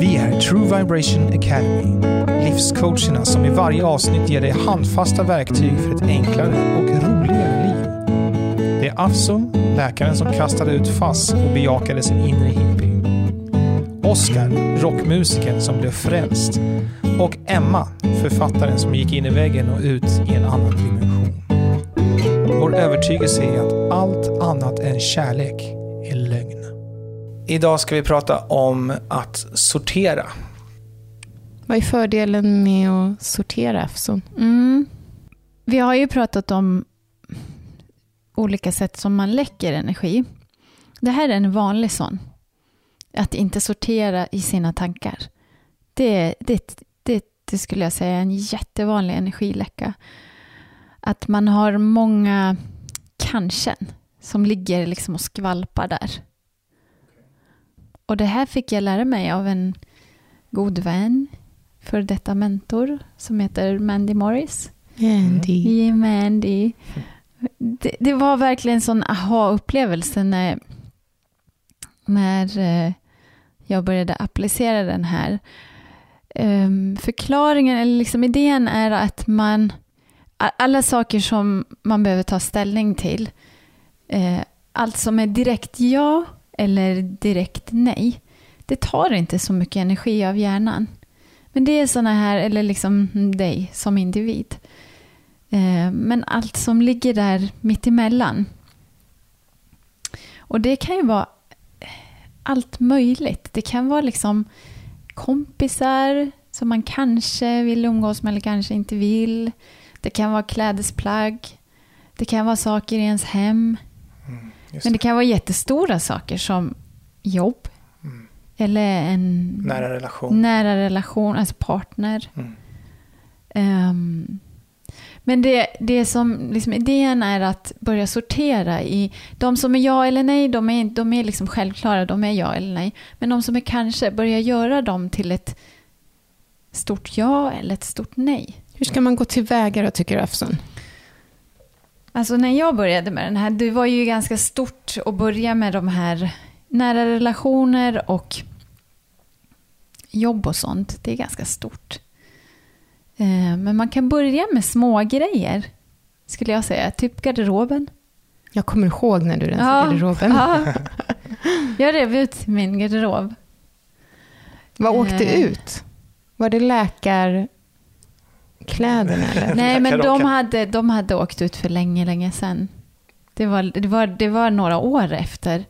Vi är True Vibration Academy. Livscoacherna som i varje avsnitt ger dig handfasta verktyg för ett enklare och roligare liv. Det är Afzon, läkaren som kastade ut FASS och bejakade sin inre hippie. Oscar, rockmusikern som blev frälst. Och Emma, författaren som gick in i väggen och ut i en annan dimension. Vår övertygelse är att allt annat än kärlek. Idag ska vi prata om att sortera. Vad är fördelen med att sortera Afson? Mm. Vi har ju pratat om olika sätt som man läcker energi. Det här är en vanlig sån. Att inte sortera i sina tankar. Det, det, det, det skulle jag säga är en jättevanlig energiläcka. Att man har många kanske som ligger liksom och skvalpar där. Och det här fick jag lära mig av en god vän, för detta mentor, som heter Mandy Morris. Andy. Ja, Mandy. Det, det var verkligen en sån aha-upplevelse när, när eh, jag började applicera den här. Um, förklaringen, eller liksom idén är att man, alla saker som man behöver ta ställning till, eh, allt som är direkt ja eller direkt nej, det tar inte så mycket energi av hjärnan. Men det är sådana här, eller liksom dig som individ. Eh, men allt som ligger där mitt emellan. Och det kan ju vara allt möjligt. Det kan vara liksom kompisar som man kanske vill umgås med eller kanske inte vill. Det kan vara klädesplagg. Det kan vara saker i ens hem. Men det kan vara jättestora saker som jobb. Mm. Eller en Nära relation. nära relation, alltså partner. Mm. Ehm, men det, det som liksom idén är att börja sortera i de som är ja eller nej, de är, de är liksom självklara, de är ja eller nej. Men de som är kanske, börja göra dem till ett stort ja eller ett stort nej. Hur ska man gå tillväga då, tycker Afson? Alltså när jag började med den här, det var ju ganska stort att börja med de här nära relationer och jobb och sånt. Det är ganska stort. Eh, Men man kan börja med små grejer skulle jag säga. Typ garderoben. Jag kommer ihåg när du rensade garderoben. Ja. Jag rev ut min garderob. Vad åkte Eh. ut? Var det läkarkläderna eller? Nej, men de hade, de hade åkt ut för länge, länge sedan. Det var, det var, det var några år efter.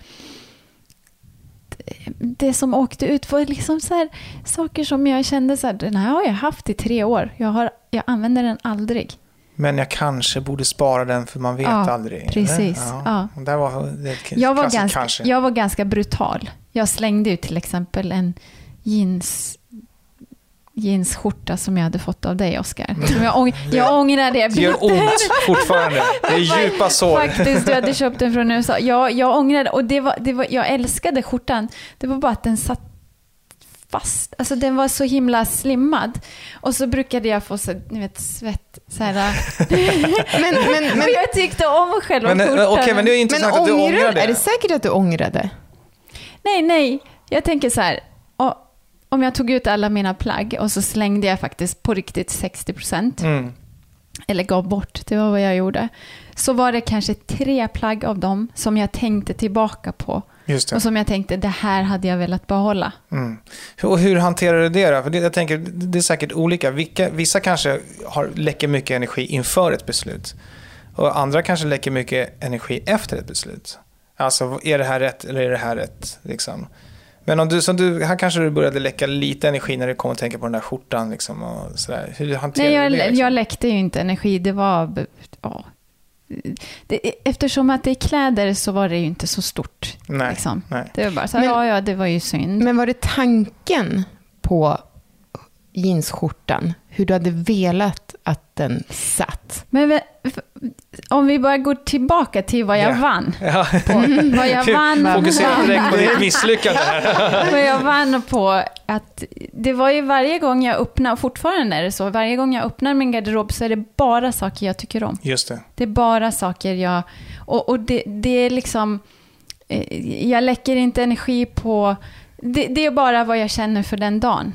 Det som åkte ut var liksom så här, saker som jag kände så här, den här har jag haft i tre år. Jag, har, jag använder den aldrig. Men jag kanske borde spara den för man vet Ja, aldrig. eller? precis. Ja. Där var det Jag var, ganska, kanske. jag var ganska brutal. Jag slängde ut till exempel en jeans jeansskjorta som jag hade fått av dig, Oskar. Jag, ång- jag ångrar det. Det gör ont fortfarande. Det är djupa sår. Faktiskt, du hade köpt den från USA. Jag, jag ångrade, och det var, det var, jag älskade skjortan. Det var bara att den satt fast. Alltså den var så himla slimmad. Och så brukade jag få så, ni vet, svett. Så här. Men, men, och men, jag tyckte om själva Men, eh, skjortan. okej, men det är men intressant att du ångrar ångrar, det. är det säkert att du ångrade? Nej, nej. Jag tänker så här. Om jag tog ut alla mina plagg och så slängde jag faktiskt på riktigt 60 procent. Mm. eller gav bort, det var vad jag gjorde. Så var det kanske tre plagg av dem som jag tänkte tillbaka på. Och som jag tänkte, det här hade jag velat behålla. Mm. Och hur hanterar du det då? För det, jag tänker, det är säkert olika. Vilka, vissa kanske har, läcker mycket energi inför ett beslut. Och andra kanske läcker mycket energi efter ett beslut. Alltså, är det här rätt eller är det här rätt? Liksom. Men om du, som du, här kanske du började läcka lite energi när du kom att tänka på den där skjortan. Liksom, och sådär. Hur hanterar Nej, jag, du det? Liksom? jag läckte ju inte energi. Det var... Ja. Det, eftersom att det är kläder så var det ju inte så stort. Nej, Liksom. nej. Det var bara så här, Men- ja, ja, det var ju synd. Men var det tanken på jeansskjortan? Hur du hade velat att den satt? Men om vi bara går tillbaka till vad jag Ja. vann. Ja. Vad jag vann Fokusera direkt på ditt misslyckande här. Vad jag vann på att det var ju varje gång jag öppnar, och fortfarande är det så, varje gång jag öppnar min garderob så är det bara saker jag tycker om. Just det. Det är bara saker jag... Och, och det, det är liksom... eh, Jag läcker inte energi på Det, det är bara vad jag känner för den dagen.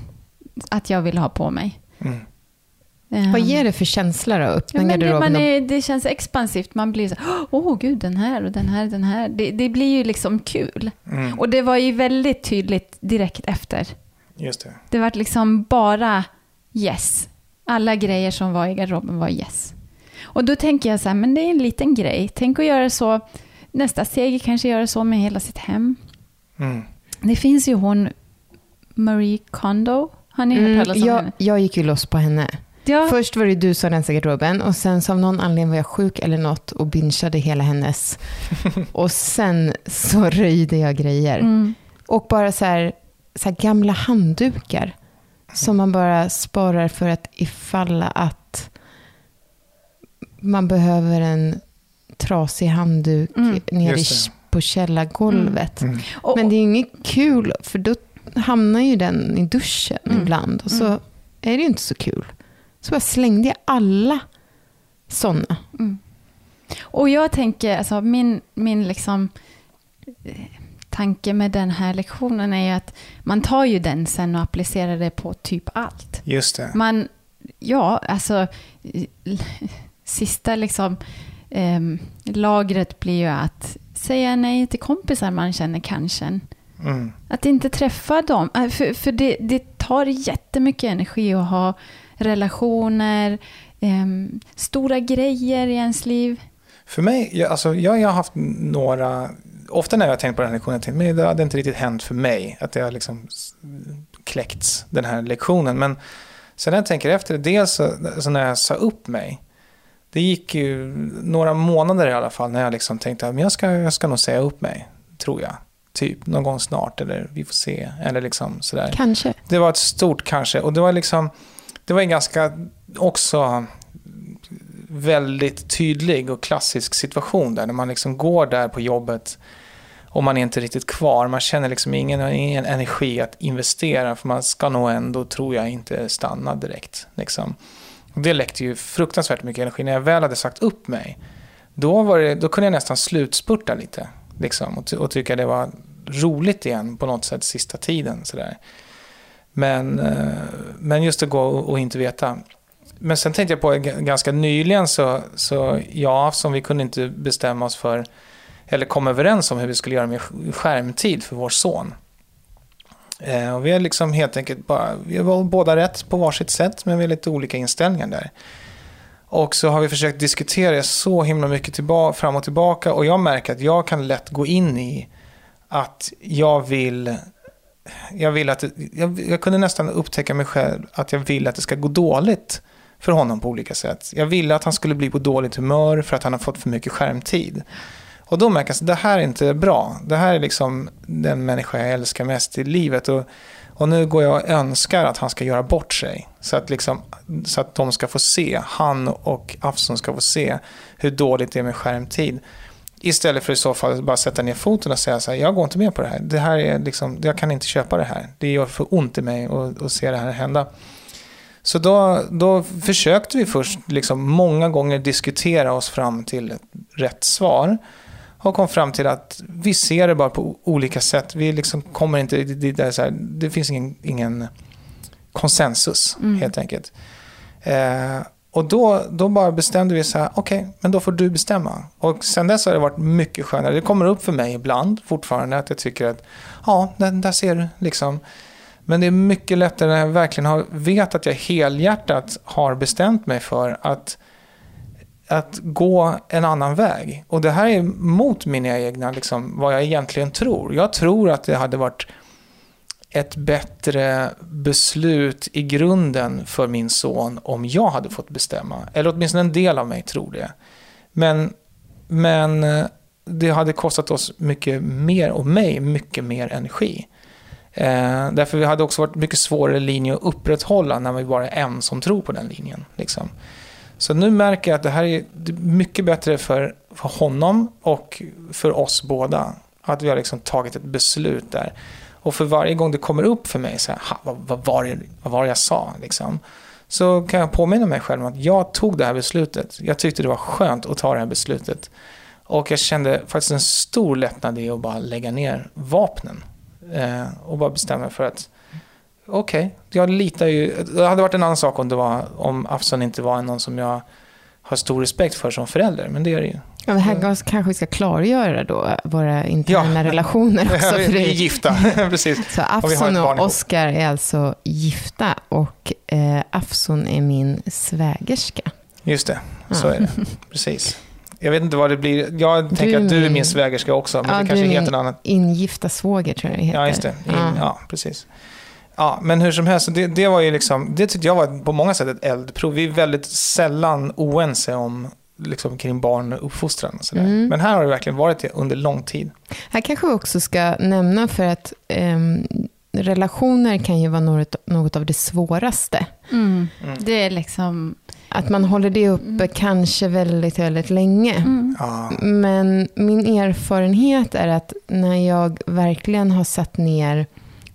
Att jag vill ha på mig. Mm. Ehm, Vad ger det för känsla då? Ja, Öppna men det, man är, det känns expansivt. Man blir så åh gud, den här och den här, den här. Det, det blir ju liksom kul. Mm. Och det var ju väldigt tydligt direkt efter. Just det. Det var liksom bara yes. Alla grejer som var i garderoben var yes. Och då tänker jag så här, men det är en liten grej. Tänk att göra så, nästa steg är kanske göra så med hela sitt hem. Mm. Det finns ju hon, Marie Kondo. Har ni hört Mm, talas om jag, henne? jag gick ju loss på henne. Ja. Först var det du som rensade garderoben och sen som någon anledning var jag sjuk eller något och bingeade hela hennes. och sen så röjde jag grejer. Mm. Och bara så här, så här gamla handdukar. Som man bara sparar för att ifalla att man behöver en trasig handduk Mm. nere på källargolvet. Mm. Och, Men det är inget kul, för då hamnar ju den i duschen Mm. ibland. Och så Mm. är det ju inte så kul. Så bara slängde jag alla sådana. Mm. Och jag tänker, alltså min, min liksom, eh, tanke med den här lektionen är ju att man tar ju den sen och applicerar det på typ allt. Just det. Man, ja, alltså eh, sista liksom ehm, lagret blir ju att säga nej till kompisar man känner kanske. Mm. Att inte träffa dem. Äh, för, för det, det tar jättemycket energi att ha relationer, eh, stora grejer i ens liv. För mig, jag, alltså, jag, jag har haft några, ofta när jag har tänkt på den här lektionen, jag tänkt, men det hade inte riktigt hänt för mig, att det har liksom kläckts, den här lektionen. Men sen när jag tänker efter, dels så, alltså när jag sa upp mig, det gick ju några månader i alla fall när jag liksom tänkte att jag, ska, jag ska nog säga upp mig, tror jag. Typ någon gång snart, eller vi får se, eller liksom sådär. Kanske. Det var ett stort kanske. Och det var liksom, det var en ganska också väldigt tydlig och klassisk situation där. När man liksom går där på jobbet och man är inte riktigt kvar. Man känner liksom ingen, ingen energi att investera för man ska nog ändå, tror jag, inte stanna direkt. Liksom. Det läckte ju fruktansvärt mycket energi. När jag väl hade sagt upp mig, då, det, då kunde jag nästan slutspurta lite. Liksom, och, och tycka det var roligt igen på något sätt sista tiden. Sådär. Men, eh, men just att gå och, och inte veta. Men sen tänkte jag på ganska nyligen så, så jag som vi kunde inte bestämma oss för eller komma överens om hur vi skulle göra med skärmtid för vår son. Eh, och vi har liksom helt enkelt bara, vi var båda rätt på varsitt sätt men vi har lite olika inställningar där. Och så har vi försökt diskutera det så himla mycket tillba- fram och tillbaka och jag märker att jag kan lätt gå in i att jag vill jag, vill att det, jag, jag kunde nästan upptäcka mig själv att jag vill att det ska gå dåligt för honom på olika sätt. Jag ville att han skulle bli på dåligt humör för att han har fått för mycket skärmtid. Och då märker jag att det här är inte bra. Det här är liksom den människa jag älskar mest i livet. Och, och nu går jag och önskar att han ska göra bort sig. Så att, liksom, så att de ska få se, han och Afson ska få se hur dåligt det är med skärmtid. Istället för i så fall bara sätta ner foten och säga så här, jag går inte med på det här. Det här är liksom, jag kan inte köpa det här. Det gör för ont i mig att, att se det här hända. Så då, då försökte vi först liksom många gånger diskutera oss fram till ett rätt svar. Och kom fram till att vi ser det bara på olika sätt. Vi liksom kommer inte, det, det, här, det finns ingen, ingen konsensus Mm. helt enkelt. Eh, och då, då bara bestämde vi så här, okej, men då får du bestämma. Och sen dess har det varit mycket skönare. Det kommer upp för mig ibland fortfarande att jag tycker att, ja, där, där ser du liksom. Men det är mycket lättare när jag verkligen har, vet att jag helhjärtat har bestämt mig för att, att gå en annan väg. Och det här är mot mina egna, liksom, vad jag egentligen tror. Jag tror att det hade varit ett bättre beslut i grunden för min son om jag hade fått bestämma. Eller åtminstone en del av mig tror det. Men, men eh, det hade kostat oss mycket mer, och mig mycket mer energi. Eh, därför vi hade också varit mycket svårare linje att upprätthålla när vi bara är en som tror på den linjen. Liksom. Så nu märker jag att det här är mycket bättre för, för honom och för oss båda. Att vi har liksom tagit ett beslut där. Och för varje gång det kommer upp för mig, så här, "Ha, vad, vad, var det, vad var det jag sa? Liksom, så kan jag påminna mig själv om att jag tog det här beslutet. Jag tyckte det var skönt att ta det här beslutet. Och jag kände faktiskt en stor lättnad i att bara lägga ner vapnen. Eh, och bara bestämma för att okej, okay, jag litar ju. Det hade varit en annan sak om, det var, om Afsan inte var någon som jag har stor respekt för som förälder, men det är det ju. Ja, men här kanske vi ska klargöra då våra interna ja. relationer också. vi, vi är gifta, precis. Så Afson och, och Oskar är alltså gifta och eh, Afson är min svägerska. Just det, så ja. är det. Precis. Jag vet inte vad det blir. Jag du tänker att du är min svägerska också, men ja, det kanske heter något annat. ingifta svåger tror jag det heter. Ja, just det. In, ja. ja. precis. Ja, men hur som helst, det, det, var ju liksom, det tyckte jag var på många sätt ett eldprov. Vi är väldigt sällan oense om liksom, kring barn och uppfostran. Och sådär. Mm. Men här har det verkligen varit det under lång tid. Här kanske vi också ska nämna för att um, relationer kan ju vara något, något av det svåraste. Mm. Mm. Det är liksom... Att man håller det uppe mm. kanske väldigt, väldigt länge. Mm. Ja. Men min erfarenhet är att när jag verkligen har satt ner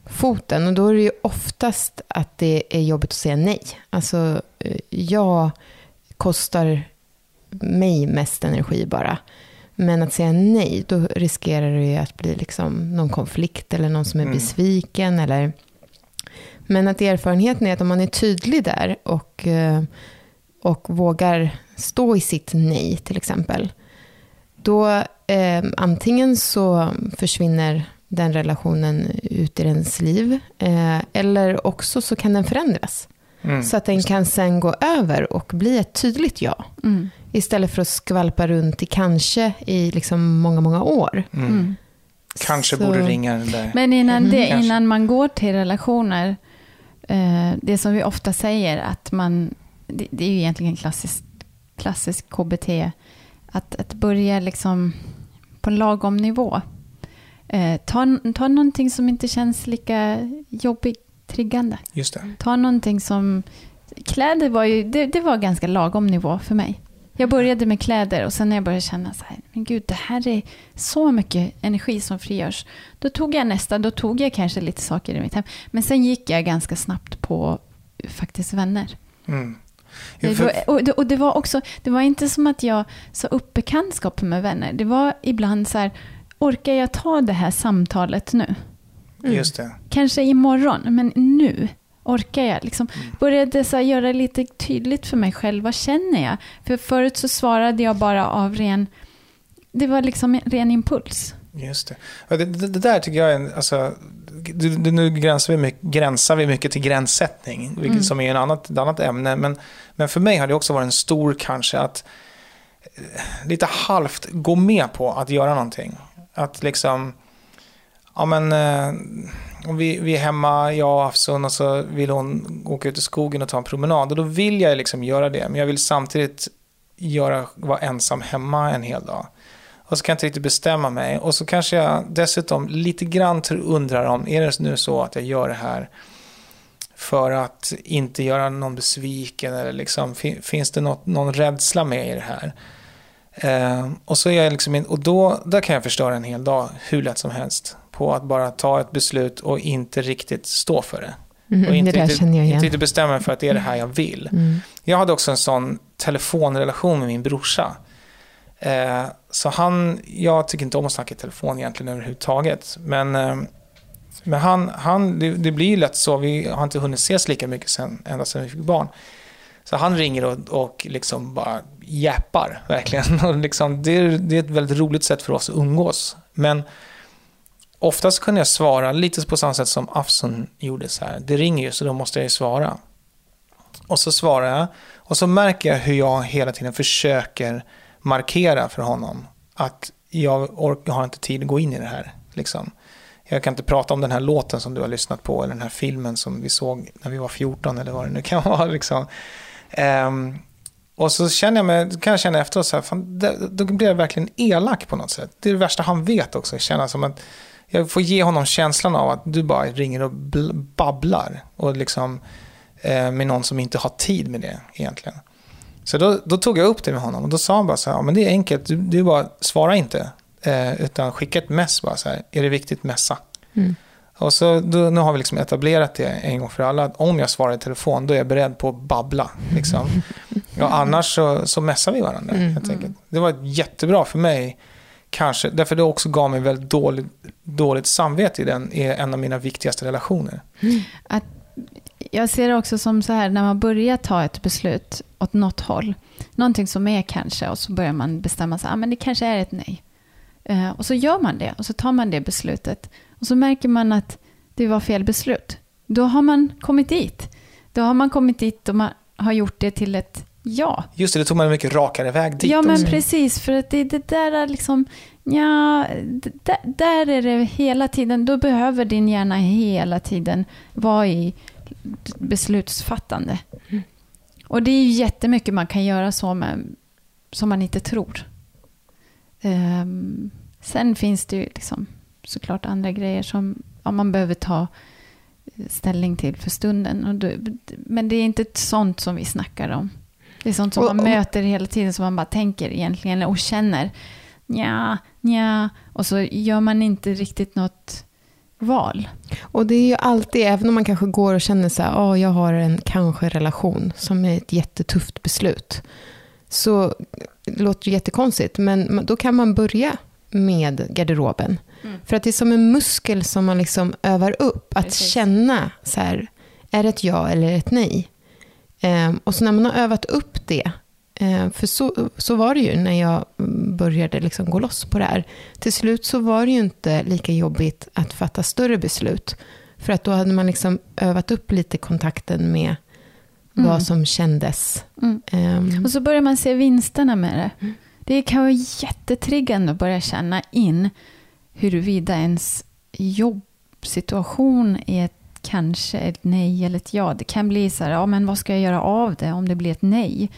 foten, och då är det ju oftast att det är jobbigt att säga nej. Alltså, eh, jag kostar mig mest energi bara. Men att säga nej, då riskerar det ju att bli liksom någon konflikt eller någon som är mm. besviken. Eller... Men att erfarenheten är att om man är tydlig där och, eh, och vågar stå i sitt nej till exempel. Då eh, antingen så försvinner den relationen ut i ens liv. Eh, eller också så kan den förändras. Mm, så att den kan sen gå över och bli ett tydligt ja. Mm. Istället för att skvalpa runt i kanske i liksom många, många år. Mm. mm. Kanske så. borde ringa den där. Men innan, det, innan man går till relationer, eh, det som vi ofta säger att man, det, det är ju egentligen klassisk, klassisk KBT, att, att börja liksom på lagom nivå. Eh, ta, ta någonting som inte känns lika jobbigt, triggande. Just det. Ta någonting som... Kläder var ju, det, det var ganska lagom nivå för mig. Jag började med kläder och sen när jag började känna så här, men gud, det här är så mycket energi som frigörs. Då tog jag nästa, då tog jag kanske lite saker i mitt hem. Men sen gick jag ganska snabbt på faktiskt vänner. Mm. Ja, för... och, det, och det var också, det var inte som att jag sa upp bekantskap med vänner. Det var ibland så här, orkar jag ta det här samtalet nu? Mm. Just det. Kanske imorgon, men nu orkar jag? Liksom mm. började så göra lite tydligt för mig själv, vad känner jag? För förut så svarade jag bara av ren, det var liksom en ren impuls. Just det. Det, det, det där tycker jag är, en, alltså, det, nu gränsar vi, mycket, gränsar vi mycket till gränssättning, vilket mm. som är en annat, ett annat ämne. Men, men för mig har det också varit en stor kanske att eh, lite halvt gå med på att göra någonting. Att liksom, ja men, eh, vi, vi är hemma, jag och Afsun, och så vill hon åka ut i skogen och ta en promenad. Och då vill jag liksom göra det, men jag vill samtidigt göra, vara ensam hemma en hel dag. Och så kan jag inte riktigt bestämma mig. Och så kanske jag dessutom lite grann undrar om, är det nu så att jag gör det här för att inte göra någon besviken eller liksom, finns det något, någon rädsla med i det här? Eh, och, så är jag liksom in, och då där kan jag förstöra en hel dag hur lätt som helst på att bara ta ett beslut och inte riktigt stå för det. Mm, och inte, det riktigt, inte riktigt bestämma mig för att det är det här jag vill. Mm. Jag hade också en sån telefonrelation med min brorsa. Eh, så han, jag tycker inte om att snacka i telefon egentligen överhuvudtaget. Men, eh, men han, han det, det blir lätt så, vi har inte hunnit ses lika mycket sen, ända sedan vi fick barn. Så han ringer och, och liksom bara jäpar verkligen. Och liksom, det, är, det är ett väldigt roligt sätt för oss att umgås. Men oftast kunde jag svara lite på samma sätt som Afson gjorde. Så här. Det ringer ju, så då måste jag ju svara. Och så svarar jag. Och så märker jag hur jag hela tiden försöker markera för honom att jag har inte tid att gå in i det här. Liksom. Jag kan inte prata om den här låten som du har lyssnat på eller den här filmen som vi såg när vi var 14 eller vad det nu kan vara. Liksom. Um, och så känner jag mig, kan jag känna efteråt så här, fan, då blir jag verkligen elak på något sätt. Det är det värsta han vet också, känna som att jag får ge honom känslan av att du bara ringer och babblar. Och liksom, eh, med någon som inte har tid med det egentligen. Så då, då, tog jag upp det med honom och då sa han bara så här, ja, men det är enkelt, du, du bara svara inte. Eh, utan skicka ett mess bara så här, är det viktigt, messa. Mm. Och så då, nu har vi liksom etablerat det en gång för alla. Att om jag svarar i telefon, då är jag beredd på att babbla. Liksom. Och annars så, så messar vi varandra, mm. helt enkelt. Det var jättebra för mig kanske, därför det också gav mig väldigt dåligt, dåligt samvete i den, i en av mina viktigaste relationer. Att, jag ser det också som så här, när man börjar ta ett beslut åt något håll, någonting som är kanske, och så börjar man bestämma sig, ah, men det kanske är ett nej. Eh, och så gör man det, och så tar man det beslutet. Och så märker man att det var fel beslut. Då har man kommit dit. Då har man kommit dit och man har gjort det till ett ja. Just det, det tog man en mycket rakare väg dit Ja, men också. precis. För att det, det där är liksom, ja, där, där är det hela tiden, då behöver din hjärna hela tiden vara i beslutsfattande. Och det är ju jättemycket man kan göra så med, som man inte tror. Um, sen finns det ju liksom såklart andra grejer som ja, man behöver ta ställning till för stunden. Då, men det är inte sånt som vi snackar om. Det är sånt som Och- man och- möter hela tiden som man bara tänker egentligen och känner. Ja, ja. Och så gör man inte riktigt något val. Och det är ju alltid, även om man kanske går och känner så här, oh, jag har en kanske-relation som är ett jättetufft beslut. Så det låter jättekonstigt, men då kan man börja med garderoben. Mm. För att det är som en muskel som man liksom övar upp. Att Precis. känna, så här, är det ett ja eller ett nej? Ehm, och så när man har övat upp det, eh, för så, så var det ju när jag började liksom gå loss på det här. Till slut så var det ju inte lika jobbigt att fatta större beslut. För att då hade man liksom övat upp lite kontakten med Mm. vad som kändes. Mm. Ehm, Och så börjar man se vinsterna med det. Det kan vara jättetriggande att börja känna in huruvida ens jobbsituation är ett kanske ett nej eller ett ja. Det kan bli så här, ja men vad ska jag göra av det om det blir ett nej?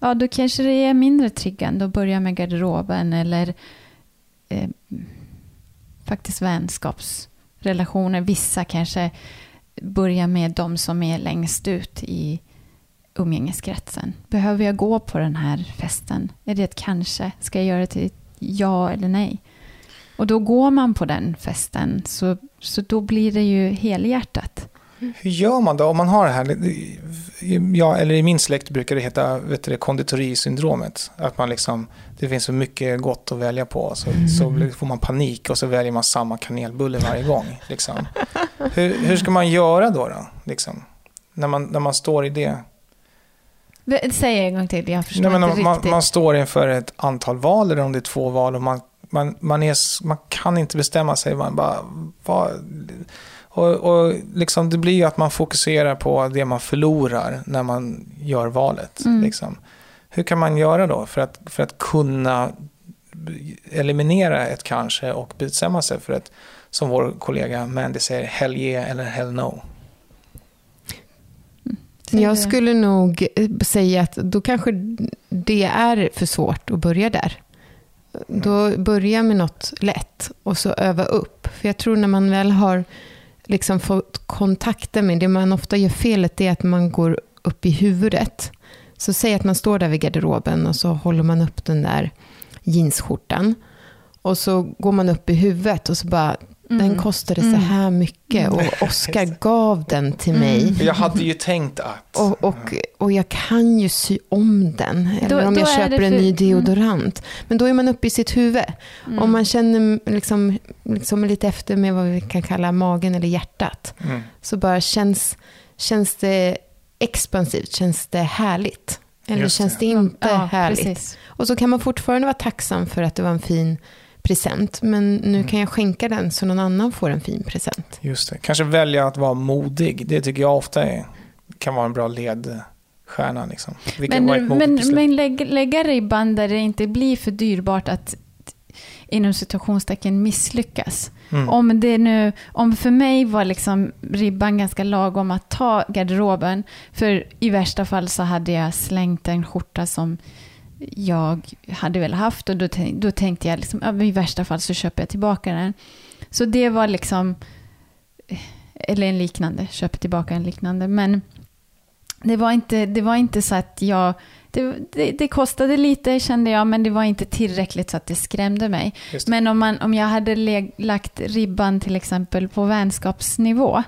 Ja, då kanske det är mindre triggande att börja med garderoben eller eh, faktiskt vänskapsrelationer. Vissa kanske börjar med de som är längst ut i umgängeskretsen. Behöver jag gå på den här festen? Är det ett kanske? Ska jag göra det till ett ja eller nej? Och då går man på den festen, så, så då blir det ju helhjärtat. Hur gör man då om man har det här? Ja, eller i min släkt brukar det heta vet du, det, konditorisyndromet. Att man liksom, det finns så mycket gott att välja på. Så, så blir- får man panik och så väljer man samma kanelbulle varje gång. Liksom. Hur, hur ska man göra då? då liksom? När, man, när man står i det. Säg en gång till, jag förstår Nej, men inte man, riktigt. man står inför ett antal val eller om det är två val och man, man, man, är, man kan inte bestämma sig. Man bara, vad, och, och liksom det blir ju att man fokuserar på det man förlorar när man gör valet. Mm. Liksom. Hur kan man göra då för att, för att kunna eliminera ett kanske och bestämma sig för ett, som vår kollega Mandy säger, hell yeah eller hell no? Jag skulle nog eh, säga att då kanske det är för svårt att börja där. Då börja med något lätt och så öva upp. För jag tror när man väl har liksom fått kontakter med det man ofta gör felet är att man går upp i huvudet. Så säg att man står där vid garderoben och så håller man upp den där jeansskjortan. Och så går man upp i huvudet och så bara, den Mm. kostade så Mm. här mycket och Oskar gav den till mig. Mm. För Jag hade ju tänkt att... Och, och, och jag kan ju sy om den. Eller Då- om då jag köper det en för- ny mm. deodorant. Men då är man uppe i sitt huvud. Mm. Om man känner liksom, liksom lite efter med vad vi kan kalla magen eller hjärtat. Mm. Så bara känns, känns det expansivt, känns det härligt. Eller Just känns det. det inte ja, härligt. Precis. Och så kan man fortfarande vara tacksam för att det var en fin present. Men nu Mm. kan jag skänka den så någon annan får en fin present. Just det. Kanske välja att vara modig. Det tycker jag ofta är, kan vara en bra ledstjärna. Liksom. Men, men, beslut. men lägg, lägga ribban där det inte blir för dyrbart att inom situationstecken misslyckas. Mm. Om det nu, om för mig var liksom ribban ganska lagom att ta garderoben, för i värsta fall så hade jag slängt en skjorta som jag hade väl haft och då, tänk- då tänkte jag liksom, ja, i värsta fall så köper jag tillbaka den. Så det var liksom, eller en liknande, köper tillbaka en liknande, men det var inte, det var inte så att jag, det, det, det kostade lite kände jag, men det var inte tillräckligt så att det skrämde mig. Det. Men om, man, om jag hade leg, lagt ribban till exempel på vänskapsnivå,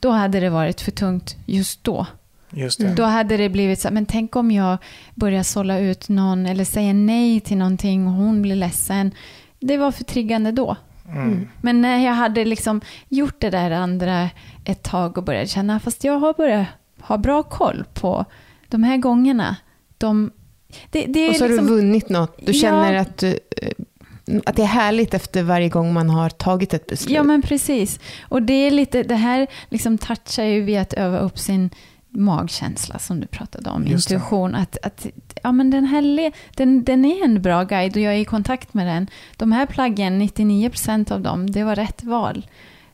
då hade det varit för tungt just då. Just det. Mm. Då hade det blivit så men tänk om jag börjar sålla ut någon eller säger nej till någonting och hon blir ledsen. det var för triggande då. Mm. Men när jag hade liksom gjort det där andra ett tag och började känna, fast jag har börjat ha bra koll på de här gångerna. De, det, det är Och så har liksom, du vunnit något. Du Ja. känner att, du, eh, att det är härligt efter varje gång man har tagit ett beslut. Ja, men precis. Och det är lite, det här liksom touchar ju vid att öva upp sin magkänsla som du pratade om, Just det. intuition. Att, att, ja, men den, här den, den är en bra guide och jag är i kontakt med den. De här plaggen, 99% av dem, det var rätt val.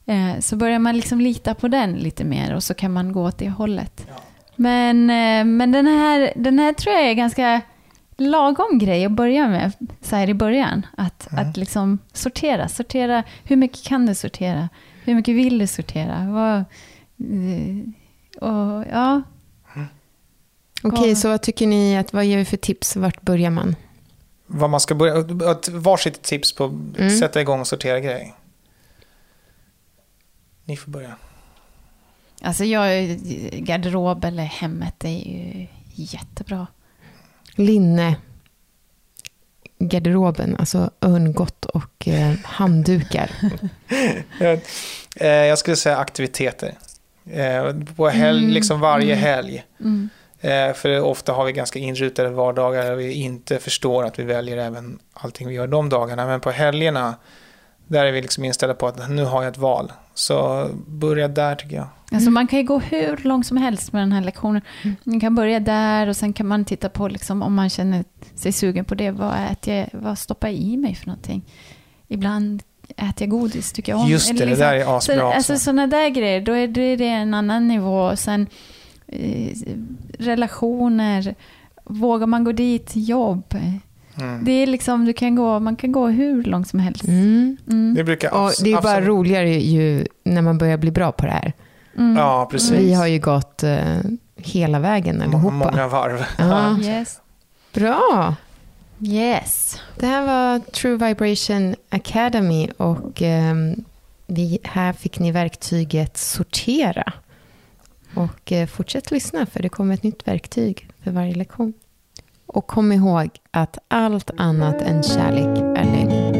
Eh, så börjar man liksom lita på den lite mer och så kan man gå åt det hållet. Ja. Men, eh, men den, här, den här tror jag är ganska lagom grej att börja med så här i början. Att, Mm. att liksom sortera, sortera. Hur mycket kan du sortera? Hur mycket vill du sortera? Vad, eh, och, ja, Okej, så vad tycker ni, att, vad ger vi för tips? Vart börjar man? Vad man ska börja, ett varsitt tips på att Mm. sätta igång och sortera grejer. Ni får börja. alltså jag, garderob eller hemmet är ju jättebra. Linne, garderoben, alltså örngott och eh, handdukar. Eh, jag skulle säga aktiviteter. Eh, på helg, Mm, liksom varje mm. helg. Mm. Eh, för ofta har vi ganska inrutade vardagar och vi inte förstår att vi väljer även allting vi gör de dagarna. Men på helgerna, där är vi liksom inställda på att nu har jag ett val. Så börja där tycker jag. Alltså man kan ju gå hur långt som helst med den här lektionen. Man kan börja där och sen kan man titta på liksom, om man känner sig sugen på det. Vad, äter jag, vad stoppar jag i mig för någonting? Ibland äter jag godis, tycker jag om. Just det, Eller det liksom- där är så, asbra alltså också. sådana där grejer, då är det, det en annan nivå. Sen eh, relationer, vågar man gå dit, jobb. Mm. Det är liksom, du kan gå, man kan gå hur långt som helst. Mm. Mm. Det brukar Och det är bara roligare ju när man börjar bli bra på det här. Mm. Ja, precis. Vi har ju gått eh, hela vägen allihopa. Många varv. Ja. Yes. Bra! Yes. Det här var True Vibration Academy och um, vi, här fick ni verktyget sortera. Och uh, fortsätt lyssna för det kommer ett nytt verktyg för varje lektion. Och kom ihåg att allt annat än kärlek är lögn.